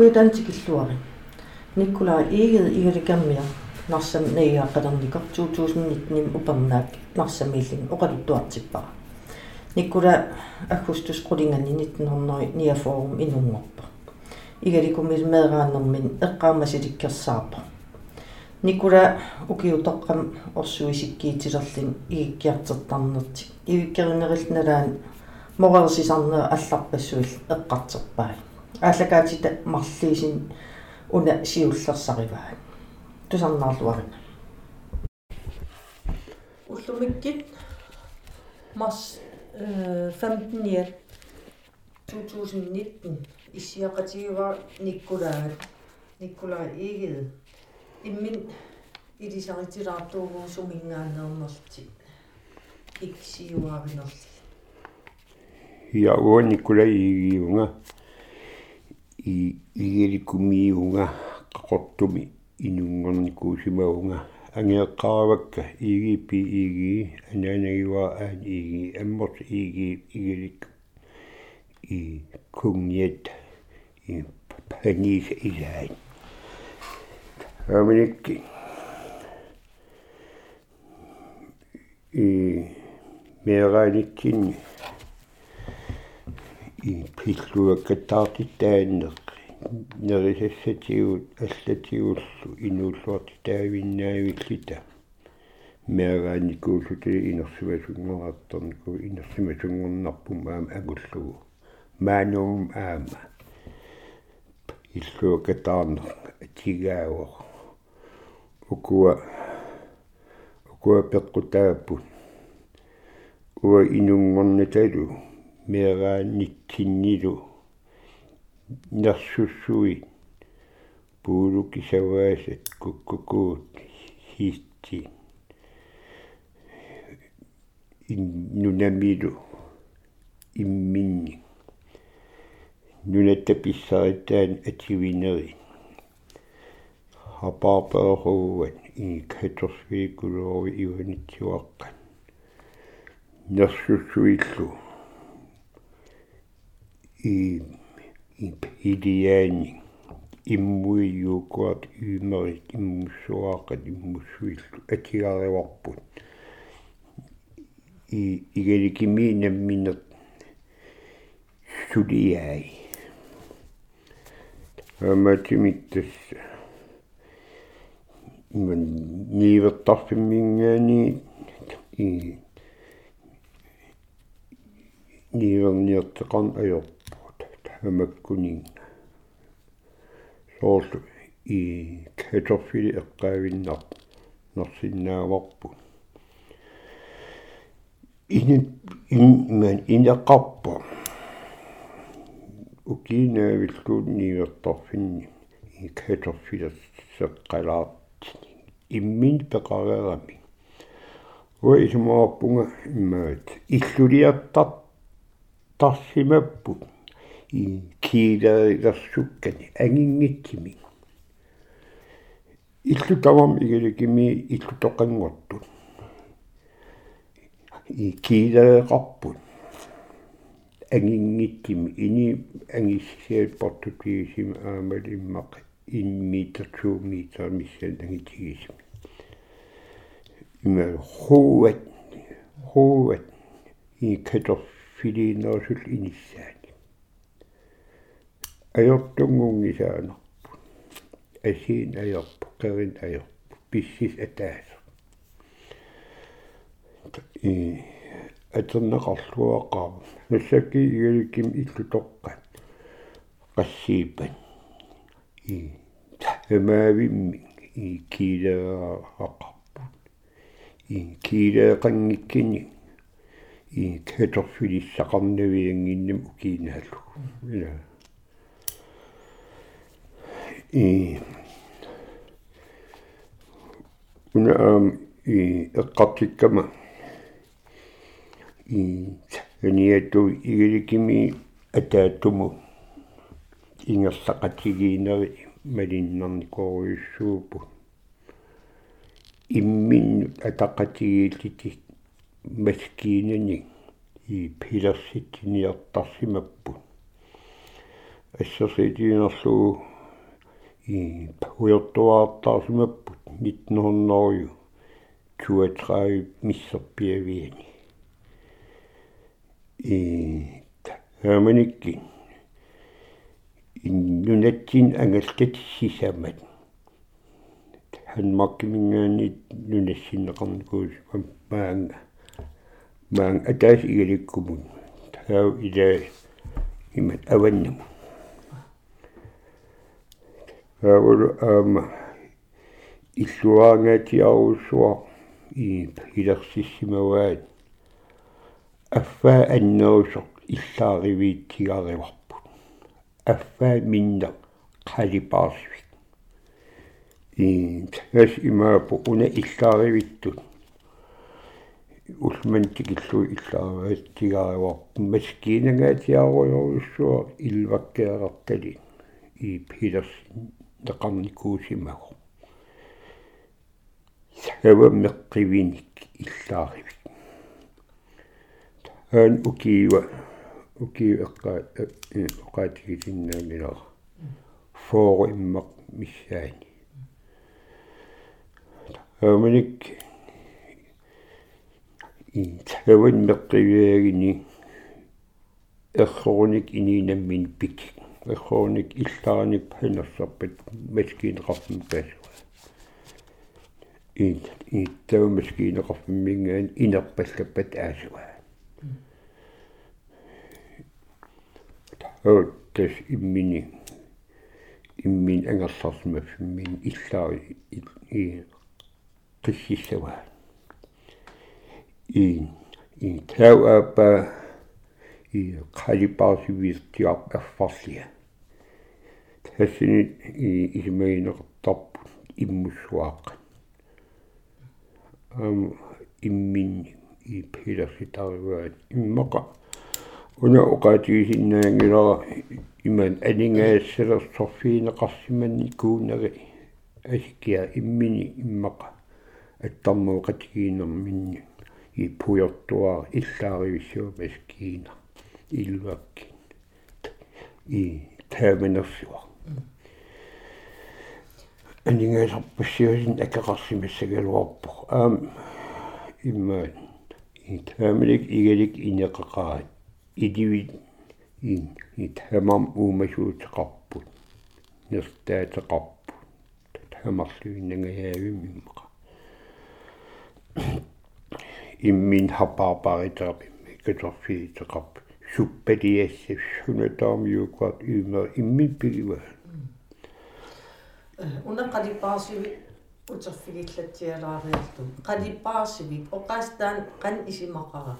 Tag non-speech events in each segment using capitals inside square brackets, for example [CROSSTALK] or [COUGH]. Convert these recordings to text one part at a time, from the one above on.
kuitantикиллуари никкула иигед игаликаммиа нарсам наигааққалерникор 2019 упернаак нарсамииллин оқалуттуартиппара никкула аггустус qulingani 1900 форум инунгорпа игаликумил меерааннэрмин эққаамасиликкерсаарпа никула укиутоққам орсуисиккиитилерлин игиккиартертарнерти ивиккеринерилналаан морерсисарнера алларпассуил эққартерпаа ааллакаатита марлиисин уна сиуллерсариваа тусарнаарлуарина уллумиккит марс 15 э, 2019 исиақатигива никкулаат никкулаа игид иммин илисаритилаартуугуу сумингаанернерти иксиуаринерли я о никкула игиунга и игеликумиунга qaqortumi inuнгornikуусимаунга ангеэккаравакка игипи иги анаанагива аан иги амморт иги игелик и кунгет и панис илаан. Аминикки и мераниккин и пиллуаккатаартиттааннеқ нерисассатигут аллатигуллу инууллуарти таавиннаавиллита мерааникууллути инерсимасунгоraattorniku инерсимасунгорнарпум аама агуллугу. Маануум аама. Иллуакатаарнер атигаавор укуа укуа пеққутааппут уа инунгорнаталу мерааниккиннилу нерсуссуи пуулукисаваасат куккукуут хиитти иннунамилу имминни. Нунатта писсаритаан ативинери хапаарперугуат и каторсвикулуори иванитсуаққан нерсуссуиллу и идеяни иммуиюукуат юмерит иммуссуаақат иммуссуиллу атигариварпут и игаликими намминер сулиай. Аматимиттас иман нивертарфиммингаани и ниверниертеқарн аёрпут амаккунин соорл и кэторфили эққаавиннар нерсиннааварпут ин ин инеқарпа укинаавиллуут ниверторфинни. И кэторфилас сеққалаат иммин пеқареерами уа исумааппунга иммаат. Иллулиаттар тарсимаппут и киилаерсуккани ангингитсими. Иллу тавам игеликими иллу тоқангортут и киилаеқарпут ангингитсими. Ини ангиссиат портутигисими аамали иммақ инмитер ту митер миссал ангитигисими. Има хуат хуат и кэторф филиинерсул иниссаани ajortungungisaanarput asiin ajorpu qerin ajorpu pissis ataasa и атернеқарлуақаа нассаки игаликким иллутоққат qassiipan и тамаавимми и килааақарпут и килаақангиккини и кэторфилиссақарнавиангиннам укиинааллу ила и унаам и эққартиккама и ниату игиликими атааттуму ингерлақатигиинери малиннарникориуссуупу иммин атақатигииллити маскиинани и пилерситсиниартарсимаппут ассерситиинерлугу i puyortuaartaarsimapпут 1900 23 misserpiaviani i hermanikki innunatsin angaltat sisamat hanmarkimingaani nunassinneqarnikuus maanga maang ataas igalikkumun tau ila imat avannamu аавал аама иллуаангаатиаруссуа и илерсиссимаваат аффаа аннерусоқ иллааривиитсигариварпут аффаа минна қалипаарсвик и тас имаапу уна иллааривиттут улмантикиллу иллаариваатсигариварпу маскиинангаатиаруйоруссуа илваккеэрартали и пилерс неқарникуусимагу саваммеққивиник иллааривик ан укиива укиив эққаа эққаатигисиннаамилаа фоо иммақ миссаани. Аманик и саваммеққивиагини эрхоруник ининаммин пик эрхоруник иллааник панерсарпат маскиинеқарфим паасуа ит иттау маскиинеқарфиммингаан инерпаллаппат аасуа тас иммини иммин ангерларсимаффиммин иллаа и қиссисава и и тау апа и қалипаасивиертиап аффарлия тассини и исмаинеқартарпут иммуссуааққа ам иммин и пилерситариваат иммақа уна оqaатигисиннаангилара иман алингаассалерсорфиинеқарсиманни куунари асикиа иммини иммақа аттармуоқатигиинерминни и пуйортуар иллааривиссуа маскиина илвакки и тааминерсуа анингаасарпассиусин акеқарсимассагалуарпо аам имма и таамилик игалик инеқақаат идивит ин и таамам уумасуутеқарпут нертаатеқарпут таамарлуиннагаяавиммиқа иммин хапаапаритаапимми каторфиитеқарп суппалиассав сунатаамиукуат иума иммиппигива уна қалипаарсиви утерфигиллатсиалаариарту қалипаарсиви оқаастаан қан исимақара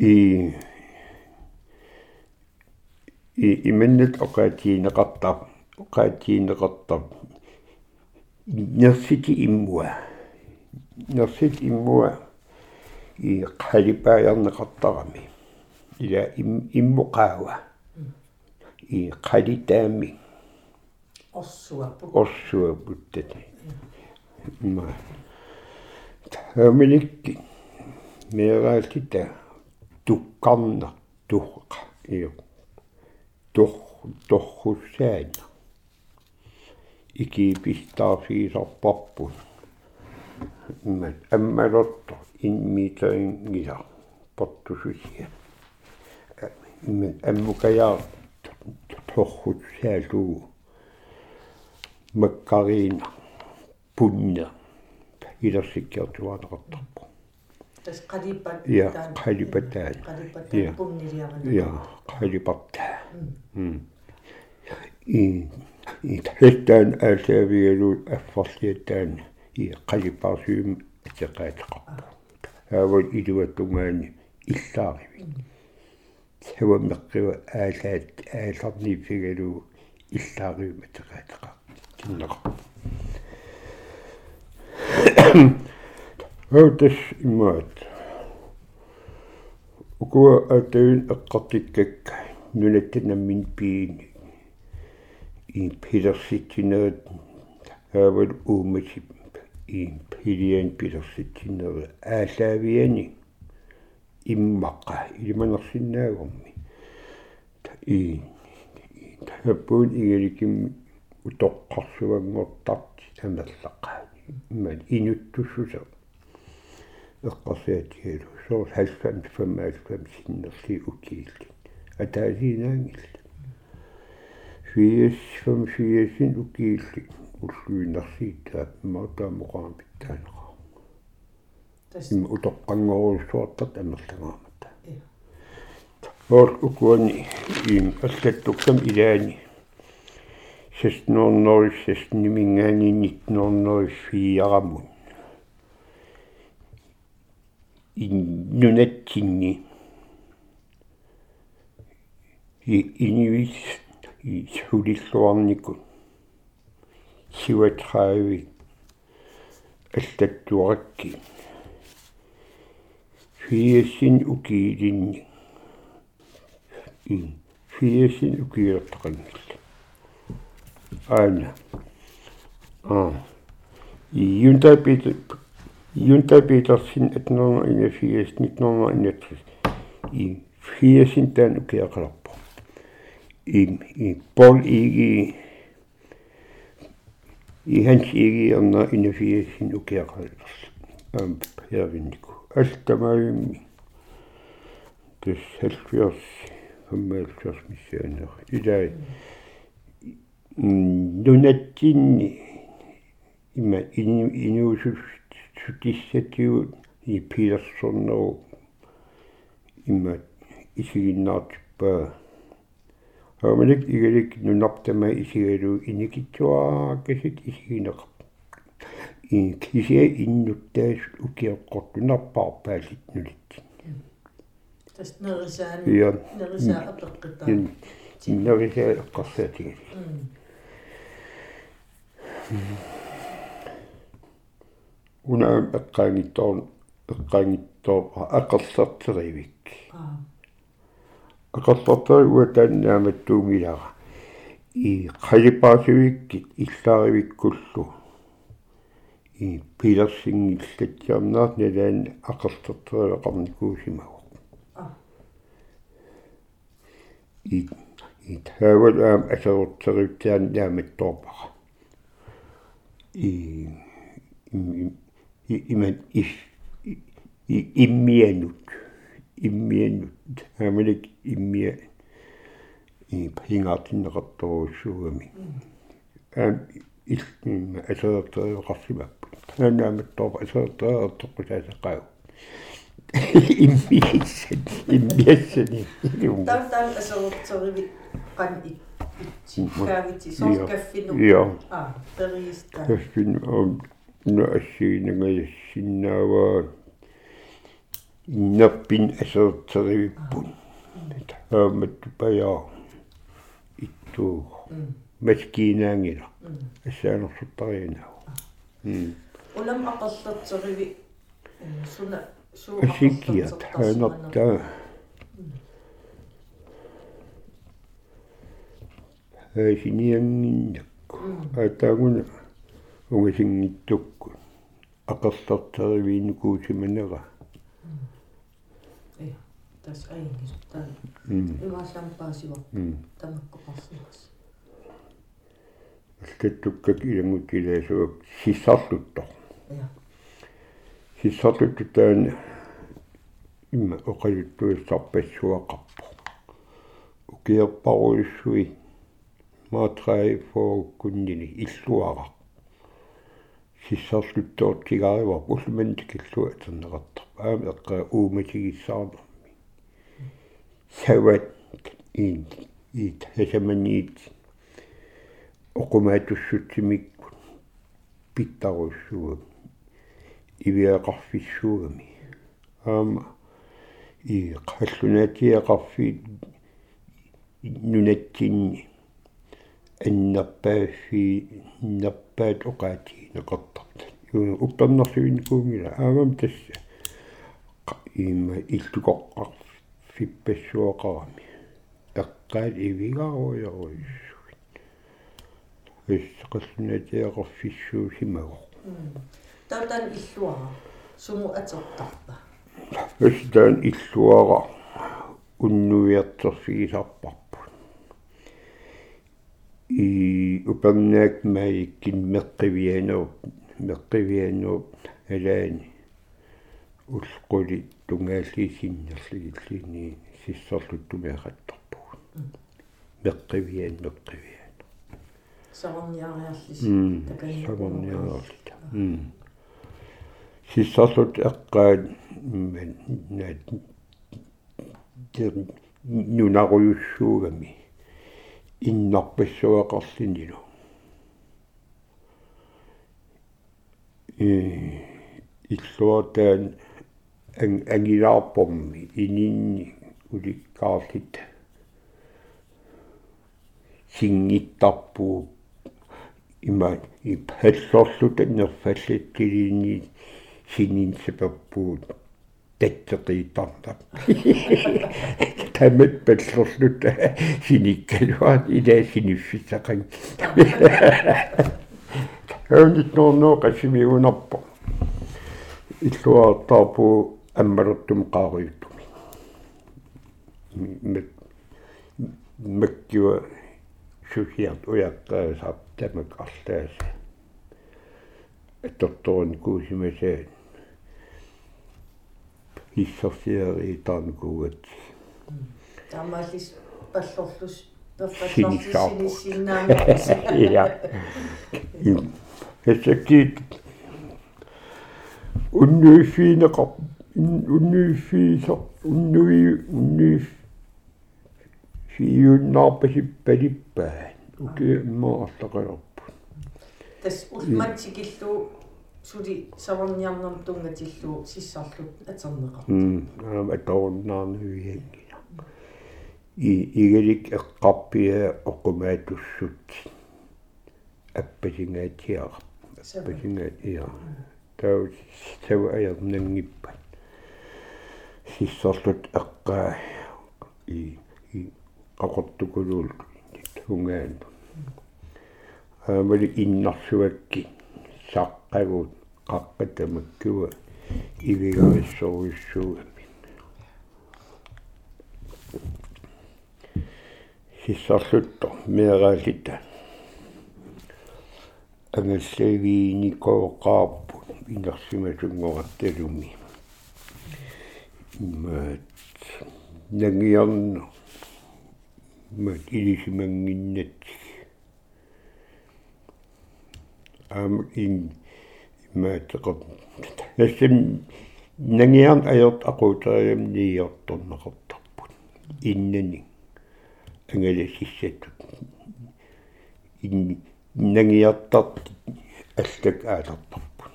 и и именнет оқаатиинеқартар оқаатиинеқартар нерсити иммуа нерсит иммуа и қалипаярнеқартарами ила иммуқаава. И қалитаами орсуаппут орсуаппуттат ма таминикки мераалтита туккарна тухқа. Ио тох торхуссаана икипистаарфиисарпарпут иммат аммалорто инмитаингиса أمكيا تخو تساجو مكارينا بنا إلى سكر توان غطبو قليبة يا قليبة تان يا. أن قليبة تان إتحتان أسابيلو أفصيتان هي قليبة سيم تقاتقب هاو الإدوة تمان إسلاغي саваммеққива аалаат ааларнифигалу иллаариум атеқаатеқар киннеqa Hördes immaat. Ukua ataun eqqartikkak nunattanammin piini. I pilersittinerat haaval uumasip i pilian pilersittinerat аалаавиани иммаqa илиманерсинаагорми и таппуун игаликим утоққарсуангортарти амерлаққаа иман инуттуссусо эққарсиатигалу соор 90 95 синнерли укиилли атаасинаангилла фиес фам фиесин укиилли уллуинарсиитаат маатаамоqaам питтаанеqa тас им утоққангоруссуартат амерлагаамата я ор укуани им аллаттуктам илаани 1606 нимингаани 1904 иннунатсинни и инивис и сулиллуарникут сиватхаави аллаттуаракки фиесин укиилинни и фиесин укиертақангилла аана а. И юнтапит юнтапитерсин 1881 1961 и фиесин тан укиақаларпо и и пол иги. I hans ikke under en fire sin ukærkalders om hervindiku. Alt der var i det selvfjørs formelfjørs missioner. I dag nunattin ima inu sudissatiu i Peterson og ima isiginnaatipaa Aamelik igelik nunaptama isigalu inikitsuaakasik isigineq. I kisia innuttaas ukiaqqortunarpaarpaalit nulit. тас нерисаан Ja. нерисаа апеққита Ин иннавиsaa эққарсаатигали. Унаам эққаангиттоорн эққаангиттоор аққарсартеривик. аққарсартери уатааннааматтуунгилара. и қалипаасивиккит иллааривиккуллу и пилерсингиллатсиарнаат налаан аққартэртереқарникуусимагу аа и и тавал аам асерутсериутсаан нааматторпара и и иман ис и иммианут иммианут амалик иммиа и пингаатиннеқарторуссуугами аам иллимма асерутсериоқарсимаппут нааматторпа асерутсериортоққусаасақау иммииссан иммиассани илум тав тав qan ik itsi kaaviti Ja. soorkaffinu Ja. аа периста Tästin on no assiinangayassinnaavaa innappin aserterivippun haamattu pajaa ittuu maskiinaangila assaanersuttariinaa mm улам аққарлэртериви суна суу асиккиат хаанартаа хаасиниангиннакку аатаагуна угасингиттукку ақерлэртеривиинукуусиманера я тас аингис таа м имаасампаасива м тамаккопарсимас аллаттуккак илангутилаасуак сиссарлуттор я сиссарлуттутаан имма оқалуттуиссарпассуақарпо укиерпаруиссуи маатраи фооккуннини иллуара сиссарлуттоортигаривар уллумантикиллуа атернеқартар аама эққаа ууматигиссаарнерми сават ин ит хасаманиит оқумаатуссутсимиккут питтаруссуа ивиақарфиссуугами аама и қаллунаатиақарфиит нунатсинни аннерпааффи нерпаат оқаати неқартарт ю уппернэрсуинникуунгила аамам тасса имма иллукоққар фиппассуоқарами эққаат ивигаруйоруиссуит эссеқаллунаатиақарфиссуусимагу таутан иллуара суму атертарпа эстаан иллуара уннуиартерсигисарпарпут i upernaak maikkin meqqivienerup meqqivienerup alaani уллquli тунгааллисиннерлигиллини сиссорлуттумиақаттарпу меққивиан меққивиан саварниариарлис такани саварниариарлита сиссорлут эққаат мен наат нунаруйуссуугами иннарпассуақарлинилу э иллуатаан ангилаарпорми ининни уликкаарлит сингиттарпуу има ипхаллорлута нерфаллаттилини сининсаперпуут таттеқиитарна [LAUGHS] тамат паллорлута синиккалуа илаа синиффисақан хөөндит норноо қасимиунарпо иллуаартаарпу аммалертум qaaruйуттуми мек меккиуа сусиарт уяққаасаа тамак арлааса атторторун куусимасаа иссорсиари таанкуугат тамаалис паллорлус перфаллорсисинissиннаами я эсэкит уннуиффиинеқар уннуиффиисо уннуи уннуиф фиюннаарпасиппалиппаа уки иммаарлақалерпу тас улматсикиллу сули саварниарнам тунгатиллу сиссарлут атернеқар м аа аторнаарнуиангина и игалик эққарпиа оқумаатуссут аппасингаатиар аппасингаат иа тау тау аярнангиппа сиссорлут эққаа и и қақортукулуул тунгаан аамали иннарсуакки саққагут қаққатамаккуа ивигариссоруйуссуугами сиссарлутто меэраалита ангаллавииникооқарпу инерсимасунгоратталуми мат нангиарна мат илисимангиннат ам ин маатеқат нассам нангиарн аёрт aquutaриам нииорторнеқартарпут иннани ангаласиссатут ин нангиартарт аллак аалертарпут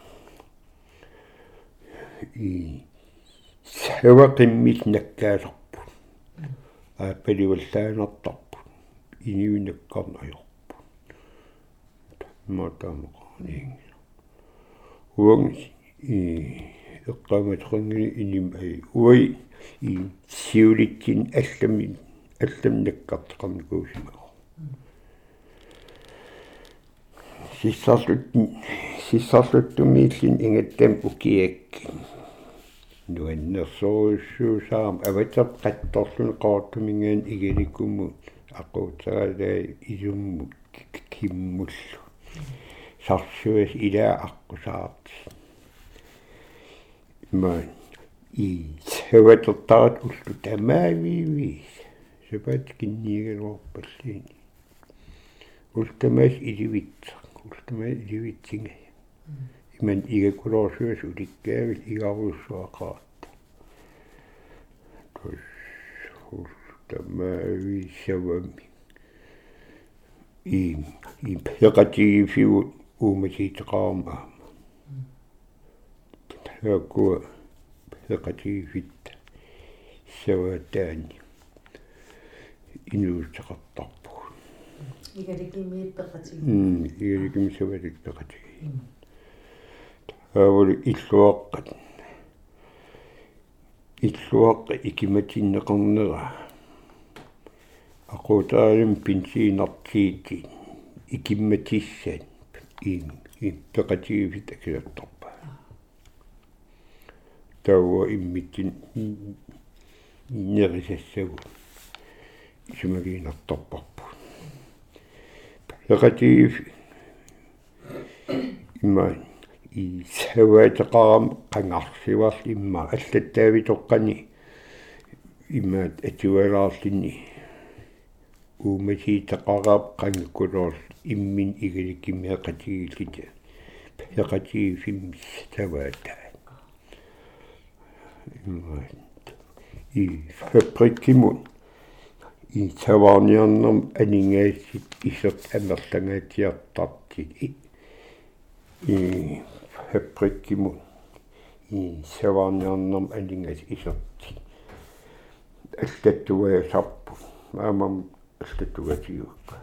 и савақиммис наккаалерпут ааппаливаллаанартарпут иниунаккарнаёрпут матамоқаниин уанг и эққаматернгини иним ай уи и сиуликкин аллами алламнаккартеқарникуусимаа сиссарлут сиссарлуттумииллин ингаттам укиаккин нуаннерсоруссуусаам аватер qattorlun qaartumingaan igilikkummu aquutsagalaa isummu kimmullu sarsuas ilaa аққусаарти ма и севатерtarat уллу тамаавиивис сепат кинниигалуарпаллиини ултамаас иливитсақ ултамаас иливитсинга иман игакулорсуас уликкаавил игаруссуақаат. Тус ултамаависсавами и и пекатигифиу уумасиитеқарма таакуа пекатигифит саватаани инуутеқартарпу игаликимииппеқатиг м игаликими савалиппеқатиг аавали иллуаққат иллуаққа икиматиннеқарнера aquutaалим пинсиинартиити икимматиссаат иим иппеқатигифит акилаттарпа тауа иммиттин нерисассагу исумагиинартарпарпу Рекатив имма и саваатеқарам қангарсиварл имма аллаттаавитоққани имаат атуалаарлинни уумасиитеқараап қангкулоор иммин игаликкимиақатигиллите пеқатигифиммис саваата иммаат и фабриккимун i tavaniannam aningaisit isot амерлангаатиартартик i fabrikkimun i tavaniannam aningais isotti аллаттугаясарпу маамам аллаттугатиуукка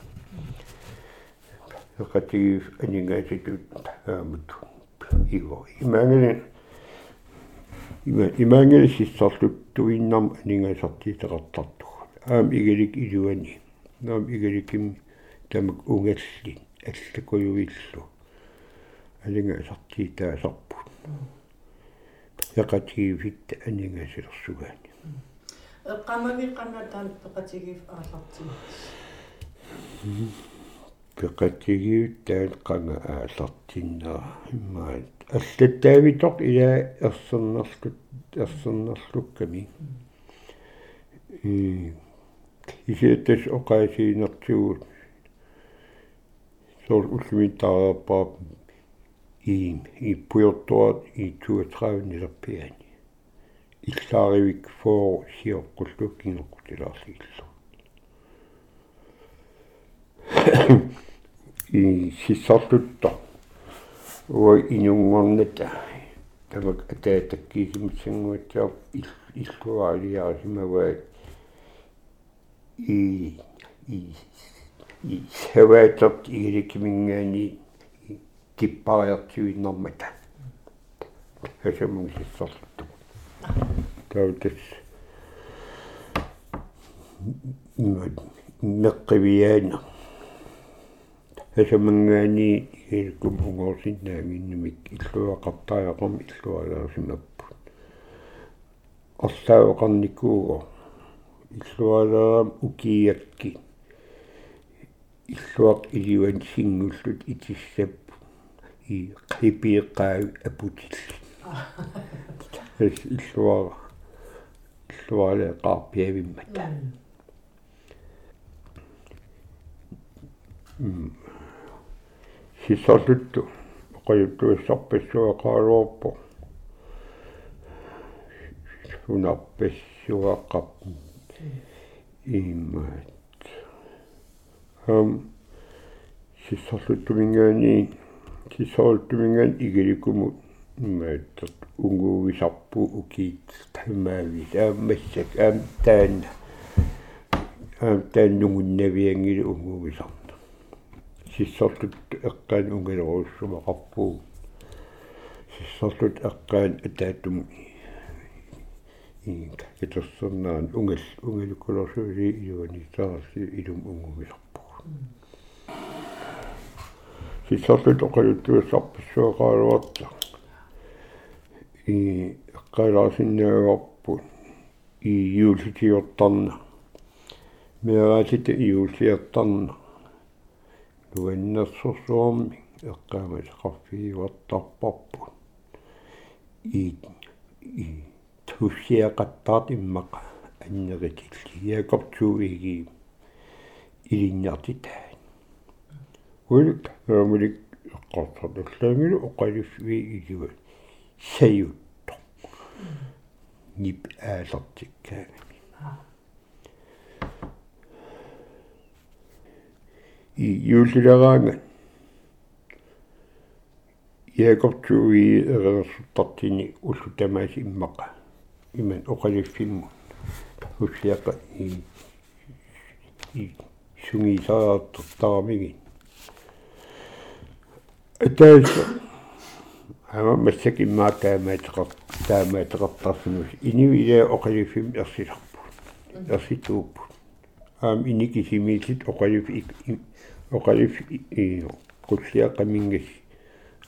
эқатигив анингааситут аамут иго имаангали има имаангали сиссарлуттуиннам анингаасартитеқартарту аам игилик илуани наам игиликим тамак унгалли аллакуюиллу алинга асартиитаасарпу яқатигивит анингасилэрсугаани эққамаги қанатаан пеқатигив аалартимат пеқатигивит таан қанга аалартиннаа иммаат аллаттаавитоқ ила ерсернерлут ерсернерлукками и исиэтэс оқаасиинертигут сор уллимиттаараппаа и и пуйортуат и 32 нилерпиани иллааривик фоо сиоққуллуккингоқутилаарлигиллу [COUGHS] и сиссартутта уа инунгорната тамак атаатаккисимсангуатсаа иллуаалиарсимаваат i i i sevätot iirikimingani kippaajatsuinnermata hasamugissortu tautas meqqiviaana hasamangani ilkum ungorsinnaanginnimik illuaqartaajaqam illualaarsimappu арлаавеқарникууго иллуалаам укиакки иллуақ иливан сингуллут итиссап и қипиэққаа апутилли [LAUGHS] иллуара иллуале қарпиавиммата м сисорлутту оқаюттуассарпассуақаалуарпо сунарпассуаққап иммаат ам сиссарлуттумингаани сиссарлуттумингаан игиликуму иммааттат унгуувисарпу укиит тамаави таамассак аам таан аам тааннугуннавиангили унгуувисарна сиссарлут эққаан унгалеруссумақарпуу сиссарлут эққаан атаатуму ин китерсэрнаан унгал унгалуккулерсуули иуани таарси илум унгумисарпу сисарлут оқалуттуассарпассуақаалуарта и эққалаасиннааварпу и юулситиортарна меараатита иулсиартарна нуаннерсорсуарми эққаамасақарфигуартарпарпу и и туссиақаттаат иммақа аннеритилли яакортууиги илиннартитаа улик рамулик эққартарлаангилу оқалиффи игива саютто нип аалартиккаагани и юулилараанга яакортууи эрерсуттартини уллу тамааси иммаqa иман оқалиффимму хуссиақа и и сунгисаартартарамиги атаас ама массак иммаа таамаатеқар таамаатеқартарсунус инивилаа оқалиффим ерсиларпу ерситууппу аам иникисимиисит оқалиф оқалиф и қулсиақамингас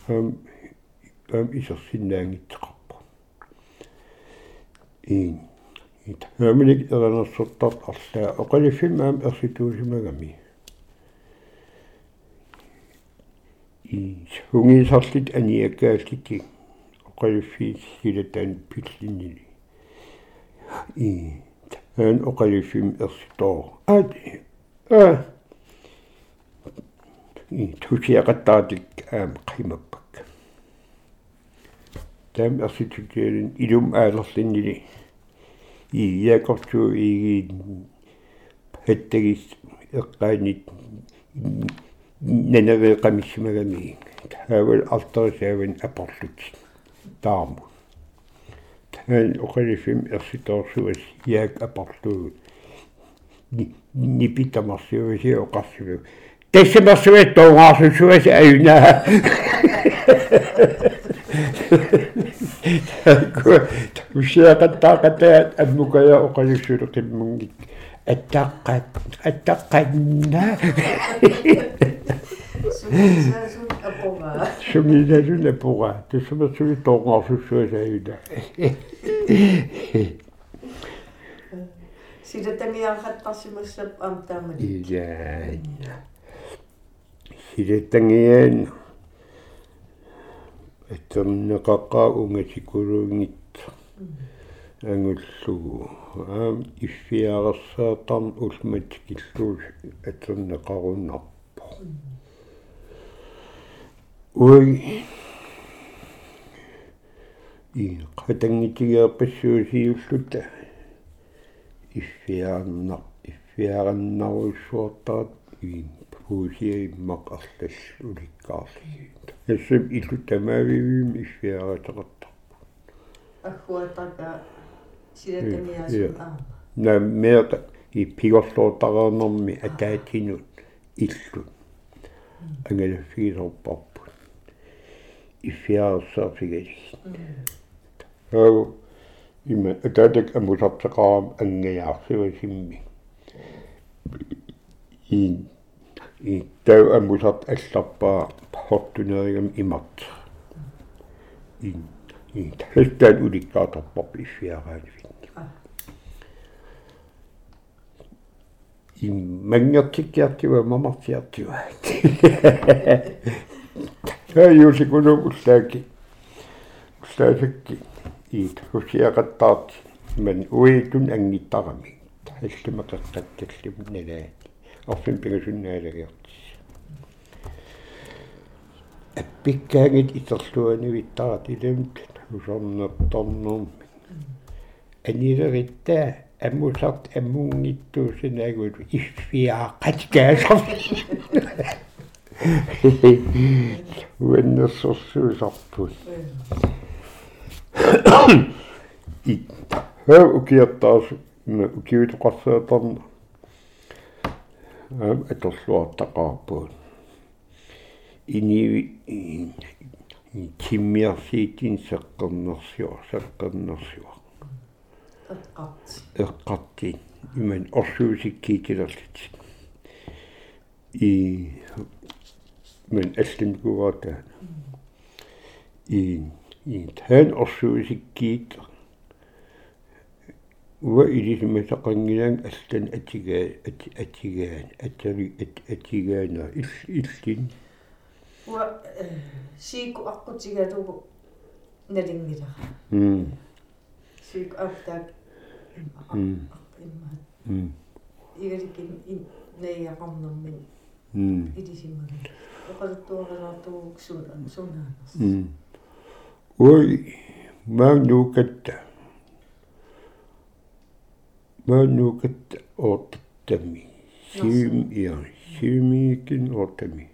аам аам исерсиннаангитсеқар ин ит. Хэмлик эранерсуттар арлаа оқалиффимаам ерситуусимагами i hungisarlit aniakkaalliti oqayuffi silatan pillini i ан оқалиффим ерситоо аат а. И тусиақаттаатик аам қимаппак. Там ерситукиалин илум аалерлиннили и якорту иги хэттагис эққаанит нэнэвеқамиссимагами таавал алтерисааван апорлут. Тааму. Hän oqalifim ersitorsuas yaak aparluut nipitamarsuusi oqarsilu tassamersuat toongaarsussuas ayunaa usiaqattaaqataat ammukaya Semizazuna pura, te semezuli tongon susuazauna. Sillä tangiarhat tarsimassap amtaamani. Ilaan. Sillä tangiaan. Ettäminnaqaqaa ungasikuruingit. Angulluu. Aam iffiaqassaatam. Ой. И qatangitigiarpassuusiulluta иффиаарна иффиаарнарусуартарат и пуусииммақ арлал уликкаарлигиит ассам иллу тамаавивим иффиааратеқартарпу аггуатака силатангиасу аа на меэта и пигорлуутарернэрми атаатинут иллу. Ангалаффигисорпарпу иффиаарсаапигали аа има атаатак амусартеқарам ангаяарсуасимми и и тау амусарт алларпаа хортунеригам имарт и и хэстаат уликкааторпарп иффиараанивинни и мангертиккиартива мамартиартива тааюсикунум уллааки уллаасакки иит хусиақаттаарти ман уитун ангиттарами. Аллумақеққатталлум налаат орфин пигасуннаалагиартис аппиккаангит итерлуанивиттарат илэмт усорнерторнерми анилеритта аммусарт аммунгиттуусинаагут иффиаақатгаасар уэннерсорсуусарпут и хэ укиаттаас укиутоқарсаатарна ам. Аторлуартақарпуут ини тиммиарсиитин сеққернерсиуа сеққернерсиуа эққарти эққартин иман орсуусиккиитилерлит и men allan guvata i i tan orsuusikkiit уа илисимасақангилаан аллан атигаа атигаан атави атигаана ил иллин уа сику аққутигалугу налингилара м сику аптак м имма м. Игаликин ин наяақарнэрмин м илисимага оқалуттуаралаартугук суна сунаанерс м ой маанукатта маанукатта оортамми сим иа симикин оортамми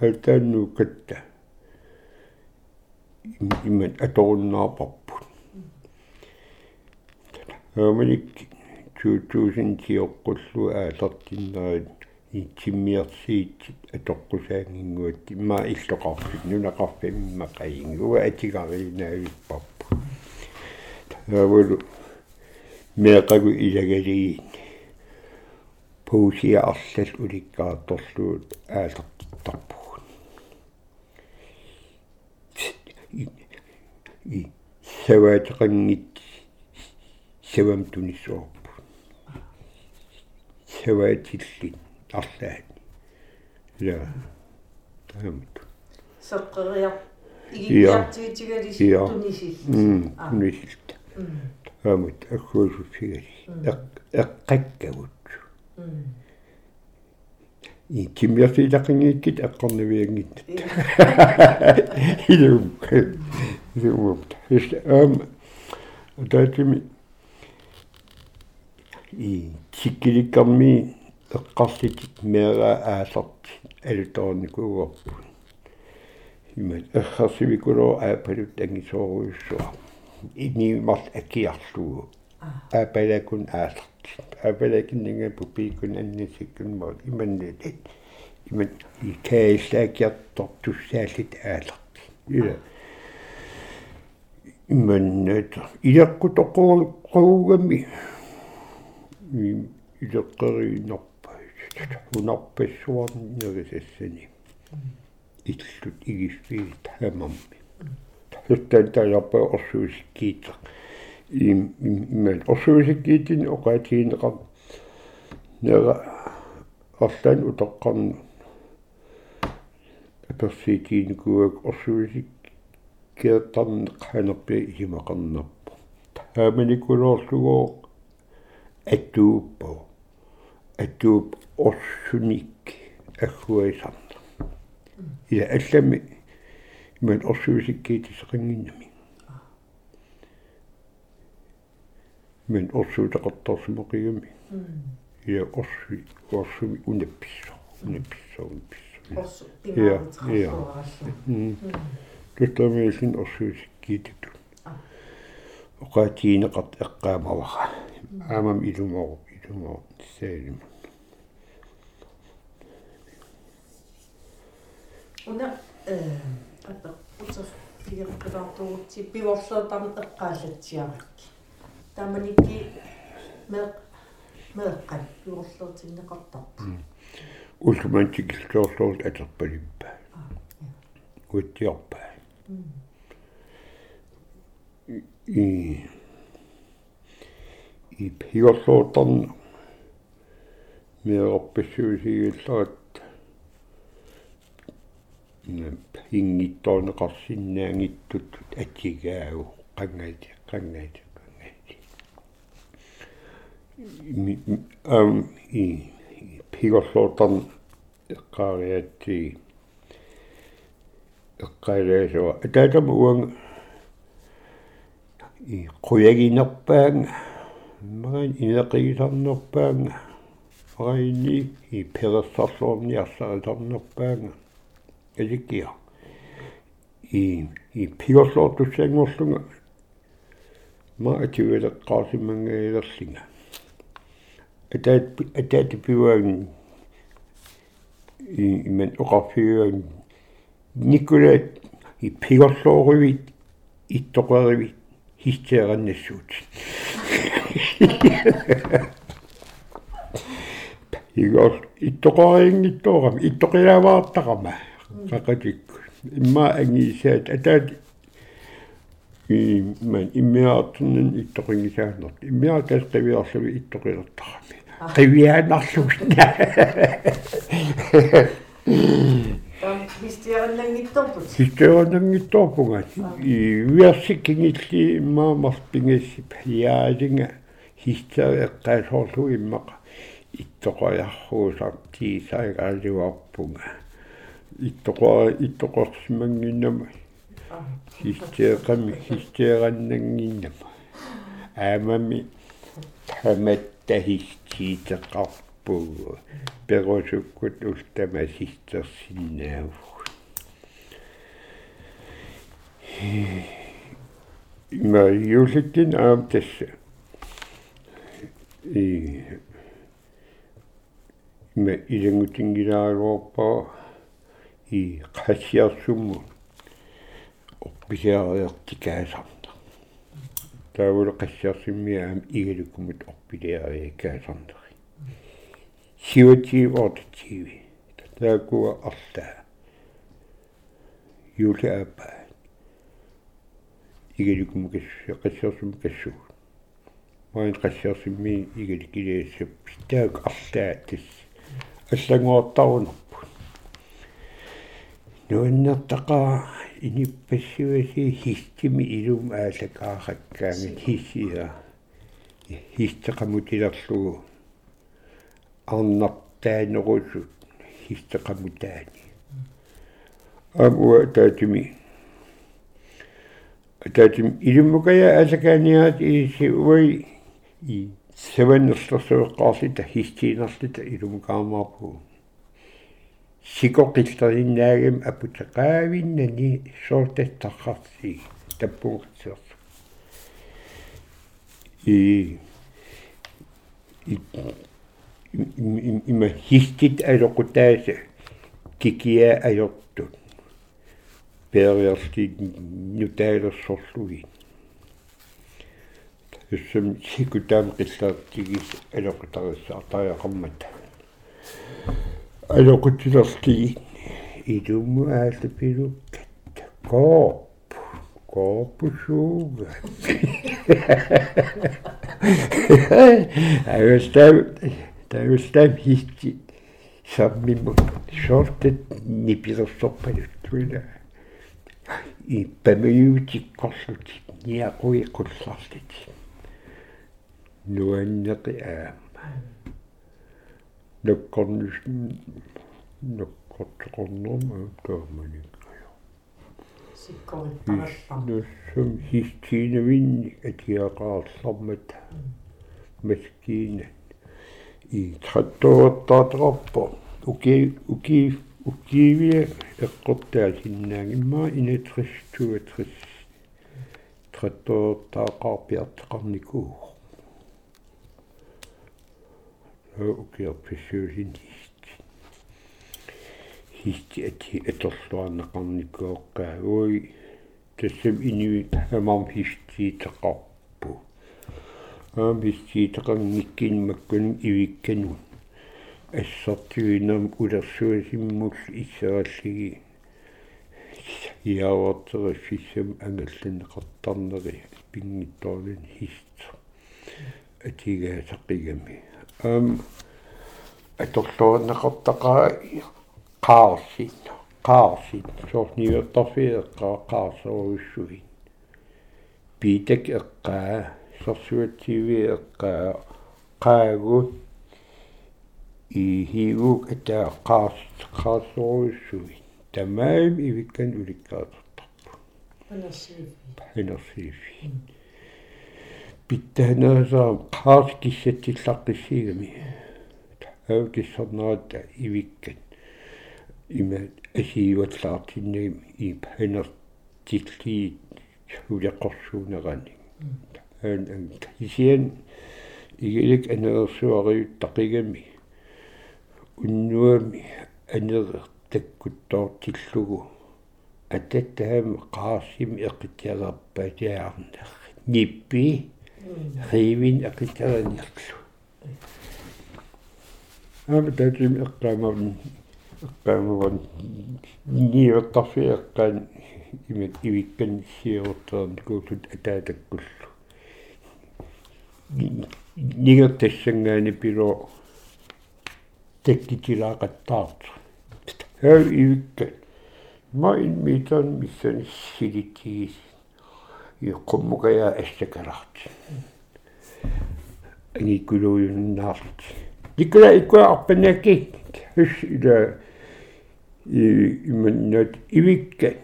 алтааннукатта иммат аторуннаарпарпут аманик 2000 тиоққуллу аалертиннерит итсиммиарсиит атоққусаангингуат имма иллоқарфик нунақарфимма қаингуа атигаринаавиппарпу таавалу меқагу илагалиин пуусиа арлал уликкаатторлуут аалертиттарпугун и саваатеқангит савам тунисуарпу саваатиллит арлаат я таамат сеққериар игиартиитигалис тунисилл м тунисилт аамут аггуусуссигали эққаккагут и кимиасилақингииккит эққарнавиангитт [LAUGHS] илум илум ис ам датими и тиккиликкарми эққарсит мега аасарт алутоорникуугорпу имат эрхарсивикулоо аапалут ангисооруйуссуа иниимарл акиарлугу. Аапалакун аасарт аапалакиннинга пупикун аннисиккунмаут иманнит имат икаиллаакиартор туссааллит ааларт ила иманнат илеққутоққуугами илеққеринарпа унарпассуарнерисассани иллут игиффиит хамамми хуттан таярпа орсуусиккиитеқ им имман орсуусиккиитин оқаатиинеқар нера орлан утоққарну аперсиитииникуак орсуусик киаттарнеқ ханерпи имақарнерпо тааманикулоорлугоо аттууппо аттууп орсуник аггуисарна ила аллами иман орсуусиккиитисеқингиннами мен орсуутеқартарсимоқигами ила орсу орсуми унапписсо унапписсо унапписсо орсу тимаатеқарсуаралла туттамиисин орсуусиккиититу оқаатиинеқарт эққаамавара аамам илумоо илумоо саалима уна э аппа утер фиерпилартуутси пиворлуутарм эққаалатсиаракки таманикки меэ меэққан пиворлуутиннеқартарпу уллумантикиллуорлуут атерпалиппа уттиорпа и и пиорлуутарна меэрпассуусигиллерат ингиттоонеқарсиннаангиттут атигаагу қангаати қангаати қангаати ам и пиорлуутарна эққаариатти эққаалаасуа атаатама уанга и қуягинерпаанга маан инеқигисарнерпаанга райни и перессарлуорниарсарисарнерпаанга эликкиа и и пиорлуортуссаангорлунга ма ативелеққарсимангаилерлинга атаат атаат пиваан и имен оқарфиуан никулаат и пиорлууривит иттоқаривит хистераннассуут игор иттоқарингиттоорами иттоқилаваартақама qaqatikku imma angisaat ataat i man immiaartunnun ittoqingisaanert immiaataas qiviarluvi ittoqilertarami qiviaanarlugna там хистераннангитторпут хистераннангитторпунга и виарсиккингилли иммаамарпингассип яалинга хистереққаасоорлу иммаqa иттоқаярруусартиисаагаалуарпунга иттоқаа иттоқарсимангиннама хистеэқами хистеэраннангиннама аамами таматта хистиитеқарпуу перусуккут ултама систерсиннааву има юлиттин аам тасса и има илангутингилааруарпаа и qassiarsummu орпилиариартикаасарна таавул qassiarsimmiaam игалуккумут орпилиариакаасарнери сиутиивортиви таакуа арлаа юлаапа игалуккуму кассу qassiarsummu кассу. Маин qassiarsimmi игаликилиассап таак арлаа тас аллагуартарунер нуаннертақаа иниппассуаси хистими илум аалакаараккаами хиссиа хистеқамутилерлугу арнартаанерусут хистеқамутаани амуа таатими. Таатим илуммукая аалакааниаат иси уи и севеннерлэрсуэққарлита хистиинерлита илумукаамаарпу сикоқиллериннаагим апутеқаавиннани соортаттаррарси таппунгатсиорсу и има хистит алоқутааса кикиа ajortut периарти нутаалерсорлуги юссам сикутаам қиллаартигис алоқутариссаартариақармата алоқутилерти идумму аалапилуккат кооп коопусууга авестав тавстав хисти саммиму шортет нипилерсорпалут туила и памиутиккорлут ниақуи қулларлит нуаннеқи аама ноккорнус ноккортеқорнорма тааманиккая сиккориппараллар сум хистиинавинни атиақаарлармат маскиина и траттуаттаатераппо уки уки укиивиа эққортаа синнаангимма инетрistуатрис траттуаттаақарпиартеқарникуу укиарписсуусин хисти хисти ати эторлуарнеқарникуоққаа уи тассам инуит хамам хистиитеқарпу аамистиитеқангиккинмаккун ивиккану ассартуинам улерсуасиммул иссааллиги яавартерфиссам ангалланеқартарнери пингитторлин хист атигаасаққигами ам аторлуарнеқартақаа қаарсин қаарсин соорниуттарфиэққаа қаарсоруссуин питек эққаа сорсуатсиви эққаа қаагу и хивук ата қаарс қаарсоруссуин тамаим ивиккан уликкаатертарпу панерсиифи панерсиифи питтанаасаа қаарс киссатсиллаққиссигами аукиссарнаата ивиккан има асииватлаартиннагим и панертилли хулеқорсуунерани ан ан кисиан игилик анерсуариуттақигами уннуами анер таккуттоортиллугу ататтаам қаарсим эқитиагерпатиаарнер ниппи ривин эқитиаранерлу ама татим эққамавн эққамаван ниуттарфи эққаан имит ивиккан сиортерн куутут атаатаккуллу. Нигертассангаани пило теккитилаақаттаарт хав ивиккан маин митан миссан силитигис иққуммукая ассакаларт ангиккулуйуннаарт никла иккуа арпанаки хус ила и иманнат ивиккан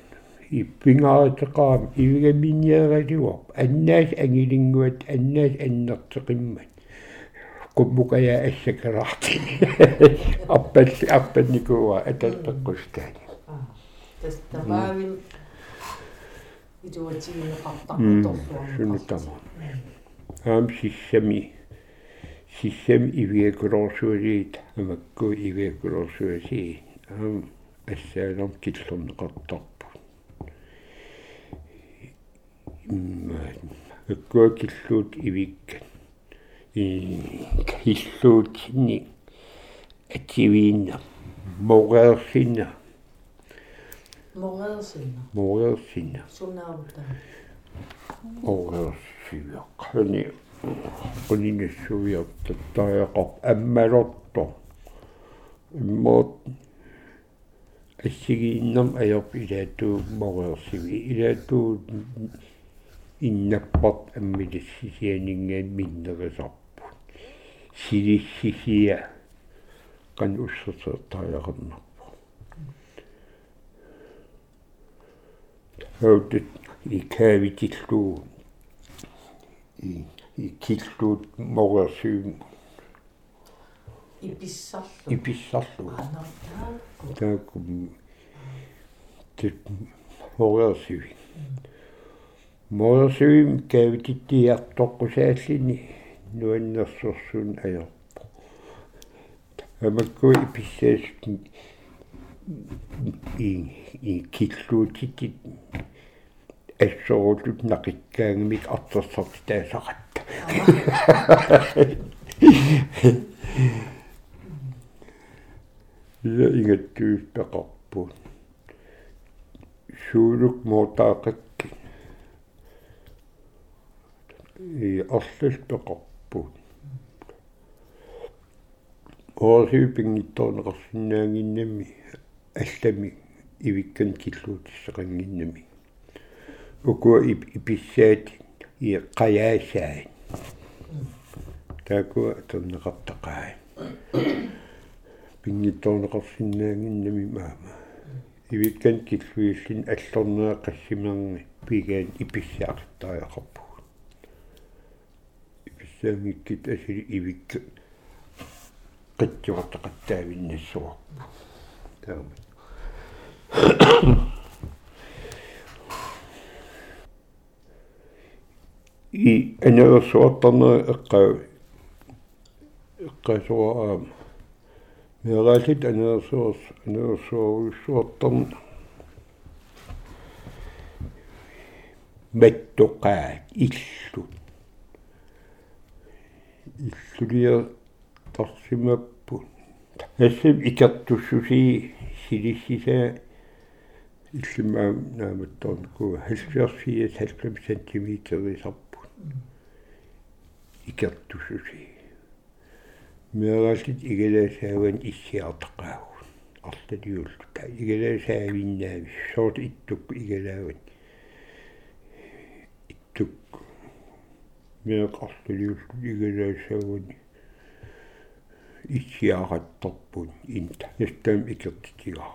иппингааретеқаам ивигаминниагалуоп аннаас ангилингуат аннаас аннертеқиммат куммукая ассакаларт [LAUGHS] аппал аппанникуа аталпеққустаани тас табаавин итуатигинеқартар сунутама аам сиссами сиссам ивиакулорсуалиит амакку ивиакулорсуаси аам ассаалам киллернеқартарпу аккуа киллуут ивиккат и хиллуутинни ативиинна мореерсинна мореерсинна мореерсинна сунаарутаа мореерсивиаққани quninissuviartattariaqar аммалорто иммоот ассигииннам аёрп илааттуу мореерсиви илааттуу иннаппарт аммилиссисианингаан миннерисарпут силиссисия. Qan ussертааяқарнарпу хаутит икаавитиллуу и икиллуут мореерсиум иписсарлу иписсарлу анартаакку тааккум тит мореерсиви мореерсивим каавититтиартоққусааллини нуаннерсорсуун аёр амакку и и киллуутитит ассорулут нақиккаангмик артэрсарти таасақатта я ингаттуиспеқарпут суулук моотаақакки. И арллспеқарпут оосиупингитторнеқарсинаангиннами аллами ивиккан киллуутиссеқангиннами укуа иписсаат и қаяасаа таакуа атернеқартақаа пингитторнеқарсинаангиннами маама. Ивиккан киллуиллин аллорнеа қассимерни пигаан иписсаақиттариақарпу иписсаамиккит асили ивикка qitsuartaqattaavиннассуарпу таама и анерсуартарнера эққаа эққасуаа мералит анерсуарс анерсуаруссуартарна маттоқаа иллу иллулиа тарсимаппут ассим икертуссуси силиссиса иллимаа нааматторн ку 70 70 сантиметрисарпут икертуссуси мералит игалаасааван иссиартақаагун арлалиуллу та игалаасаавиннаави соорт иттук игалааван иттук. Меэқарлалиуллу игалаасаавани исиаратторпун инта ястаам икертитигаа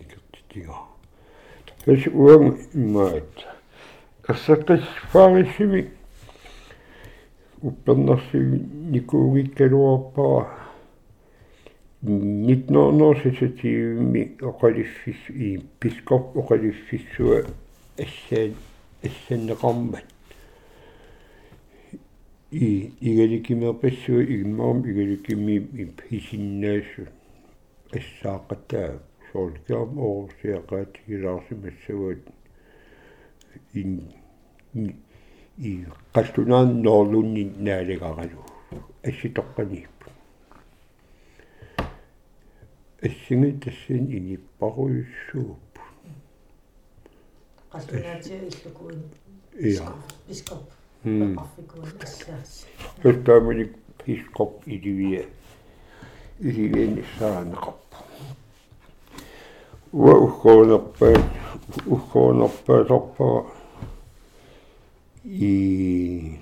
икертитигаа эс уам имаат. Ассаққис фаарисими уппернерсиви никуугиккалуарпара нитноонерсисатиивми оқалиффис и пископ оқалиффиссуа ассаан ассаннеқармат и игаликимерпассуа игмарум игаликими хисиннаассу ассаақатаа соолкиам оорсиақаат гилаарсимассават ин и qallunaan noorlunni naaligaralу асситоққаниппу ассинги тассин иниппаруйуссууппу qallunaatia illukuen иа. Biskop м qarfikuen ассаас пертааманик пископ иливия иливиан саанеқарпу уа ухоонерпаат ухоонерпаасарпара и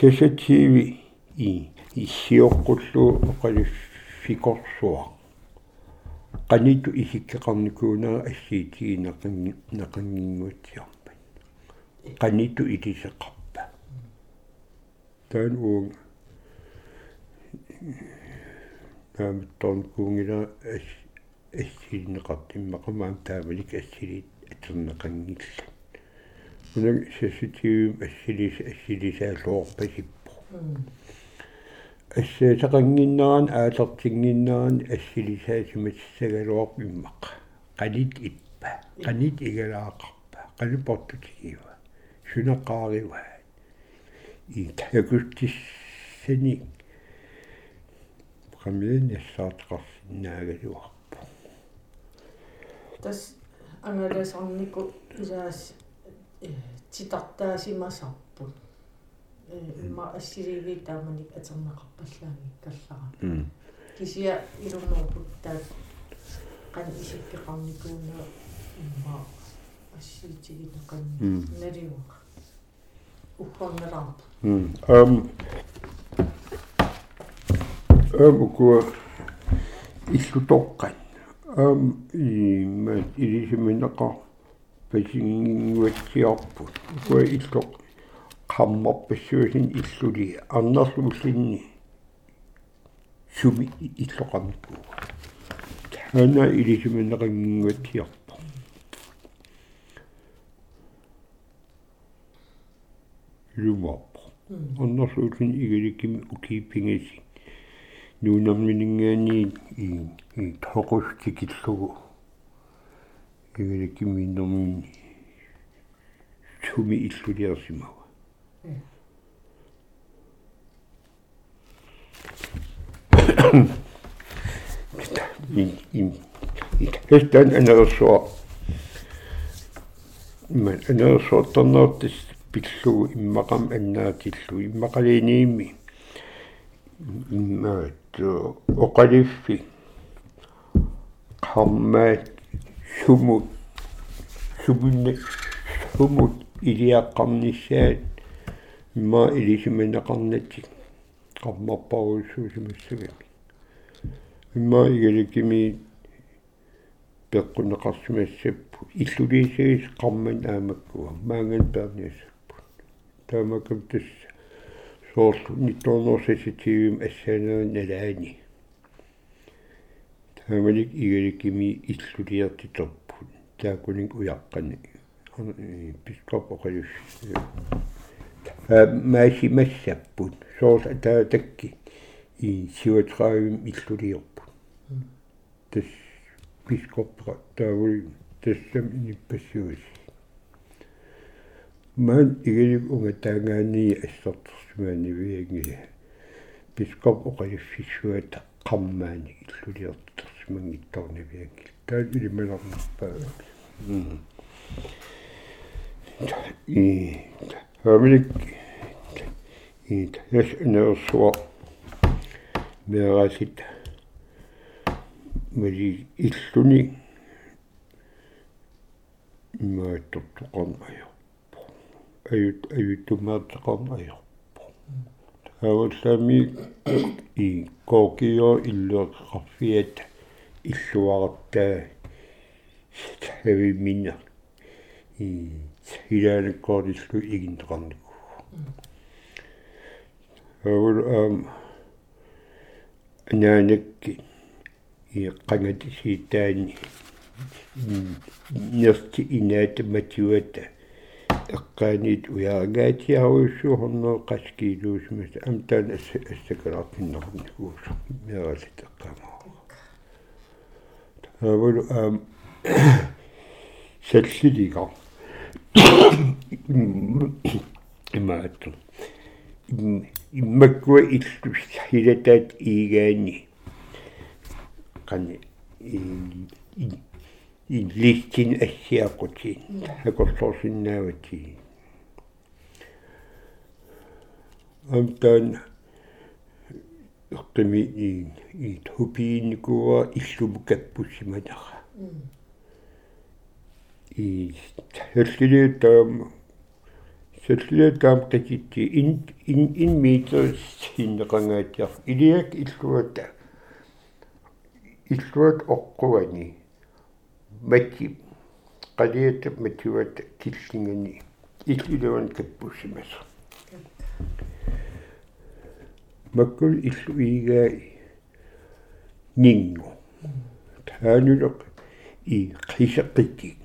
сесативи и иссиоққуллуу оқалиффикорсуа qanittu isikkeqarnikuunaa ассиитигинеқанги неқангингуатсиарпат qanittu илисеқарпа таан уун тааматторн куунгила ас ассиинеқартиммақамаам таамалик ассилит атернеқангилла унаг сеситиум ассилис ассилисаалуорпасиппо ассаатақангиннеран аалертингиннеран ассилисаасимассагалуарп иммақ қалит иппа қалит игалаақарпа қалипортутигива сунеққаарива и такустиссани qamiin yassaateqarsinnaagaluarpu тас ангаласарнику илаас титартаасимасарпут э имма ассиливи тааманик атернеқарпаллаани каллара кисия илуннерпут таат qan isippiqarnikuuna imma ассиитигинеқан М. налиуа уххорналаарпа м ам ам уку иллутоққан ам и мат илисиминеқа пасингуатсиарпут уку иллоқ qammarpassuusin illuli арнерлууллинни суми иллоқарникуу тана илисиминеқангуатсиарпа lumorpo арнерлууллин игиликими укииппингиси нуунарминингаани и и тоқустикиллугу игиликими нормини суми иллулиарсимава in in Hestan enersua man enersuottornertis pillugu immaqam annaatillu immaqaliiniimi immaat oqaliffi qammaat sumut sumunne sumut iliaqqarnissaat имма илисиманеқарнатик qammarparuissuusimassagami имма игаликими пеққунеқарсимассаппу иллулиисагис қарман аамаккуа маанган перниассаппу таамакам тас соорлу нитторнерсаситивим ассаанаан налаани таамалик игаликими иллулиартитерпу таакунин уяққани. Пископ оқалус maashi massapпут соорс атаатакки и сиуатраавим иллулиорпут тас пископпера таавуи тассам иниппассуис ман игилик унга таангаани ассортерсимаани виагни пископ оқалиффиссуата қаммаани иллулиортерсиман иттарнавиагни таат илималернарпаа и Hörmelig i Høsnørsvå med rasit med de illuni мааттортоқарн ajorpo ajut ajuttumaatteqarn ajorpo тааваллаами и коокио иллуаққарфиат иллуараттаа тавиминна и hilaalekkoortillu iginteqarniku авул аам анаанакки иэққангати сиитаани нерти инаата матиуата эққааниит уяагаатиаруйссуу хорноо қаскиилуусмас амтаан асса ассакалаарпиннерникуус меэралит эққаамаа авул аам [COUGHS] саллилигаа [COUGHS] имаату. Иммаккуа иллус хилатаат иигаани. Qani i listin ассиақутин акорлорсиннаавати амтан эққими и и тупиинникуа иллумукаппуссиманера i серлилиутаам серлилиутаам qikitти ин ин ин метр синнеқангаатиар илиак иллуата иллуат оққуани мати qaliat matiuat killingani иллилуан каппуссимас маккул иллу иигаа нингу таанулеқ и қисеққикки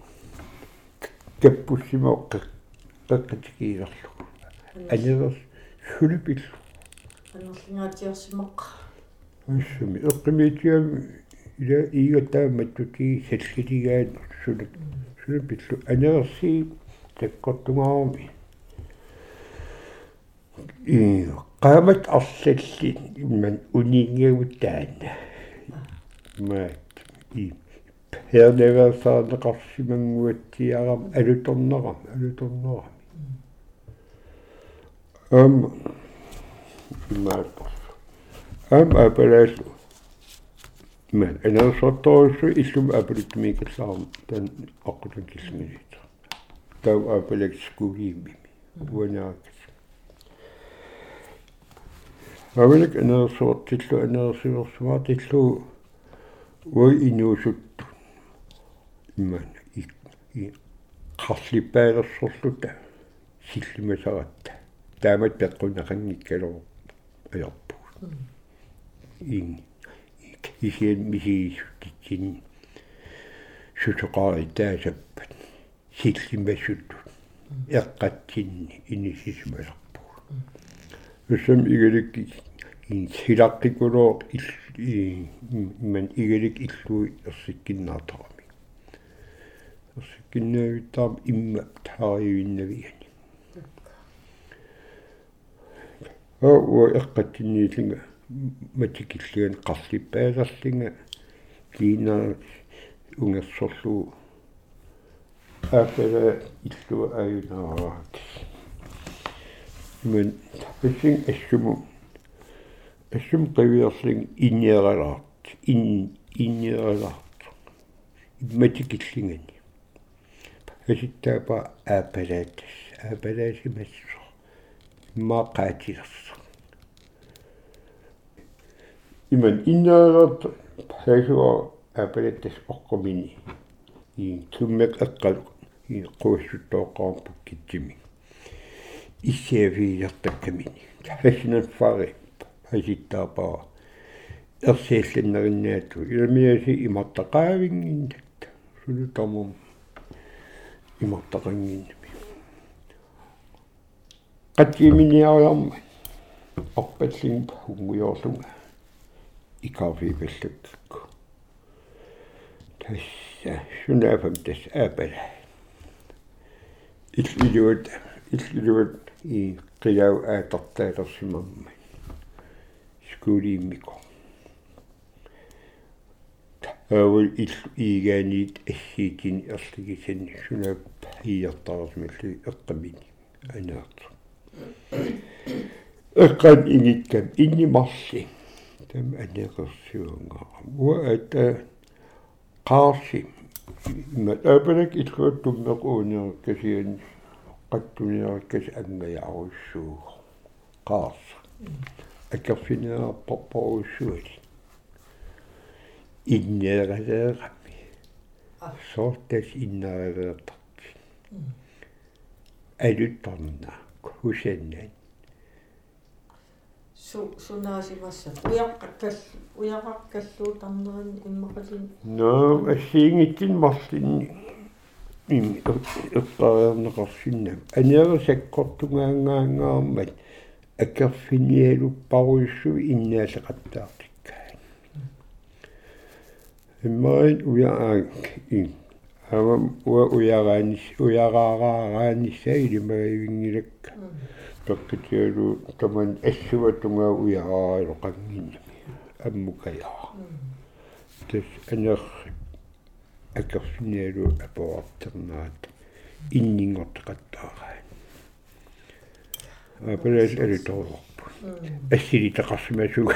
каппуссимаоққи қаққатикиилерлу анерс хулипиллу анерлингаатиарсимақ уссами эққимиитиами ила иигатааматтути саллилигаат сулак сулапиллу анерси таккортугаарми и qamat arsalli imman uniingiaguttaanna maat i перневерсаанеқарсимангуатсиарам алуторнерам алуторнерам ам маат ам апалаалу men энерсортторуссу иллум апалиттумикаллаарам таан аққутан киллминит тау апалак скуулиимми уанаакас авалик энерсортиллу энерсиорсума тиллу уи инуусутту имман и қарлиппаалерсорлута силлимасаратта таамат пеққунақангиккалоо аярпу ин сутоқари таасаппат силлимассутту эққатсинни инисисмаларпу уссам игаликки ин силаққикулоо ил ман игалик иллуи ерсиккиннаартарами ерсиккиннаавиттаам имма таариуиннавиани оо эққатсинниилинга матикиллуан қарлиппаасарлинга кина унгерсорлу апера иллуа аюнараак мен писин эссуму эссум qivиерлин инниералаарт ин инниералаарт матикиллингани аситтаапа аапалаатас аапалаасимассо маақаатилерс иман иннаарат хасуа апалаттас оққумини и туммек эққал и қуассуттооққарпу китсими иссиафииартаккамини хасинан фари хаситтаапаа ерсиаллиннериннаату иламиаси имартақаавингин татта сулутамум. Имартақангиннами qattiiminiariarma orpalling hunguyorlunga икафипаллаккку тасса сунафам тас аапала иллилуат иллилуат и қияу аатартаалерсимамма скуулииммико авал ил иигаанит ассиитин ерлигисани сунап иертарсмалли эққамини анаат эққан иниткам иннимарси там анеқэрсиунгаарам уа ата қаарси имат апанак иллуаттуммеқ уунеркасиан qattuниаркас ангаяаруссуу қаарс акерфинеарпорпоруссуали иннеэралеэрами сортас иннеэралеэртарти алутторнаак хусаннан су сунаасимасса уяққаккал уяқақкаллуутарнерин иммақалин но ассиингитсин марлинни им эққариарнеқарсиннам анеерсаккортунгаангаагаармат акерфиниалуппаруйссу иннаалеқаттаартиккаа иммаин уяаак ин авам уа уяраанис уяраараараанисса илимаивингилакка таккитиалу таман ассуатунгаа уярааило қангиннами аммукаяа тэс анер акерфиниалу апоартернаат иннингортеқаттаараа апэрэл элиторлорпу ассили тақарсимасуга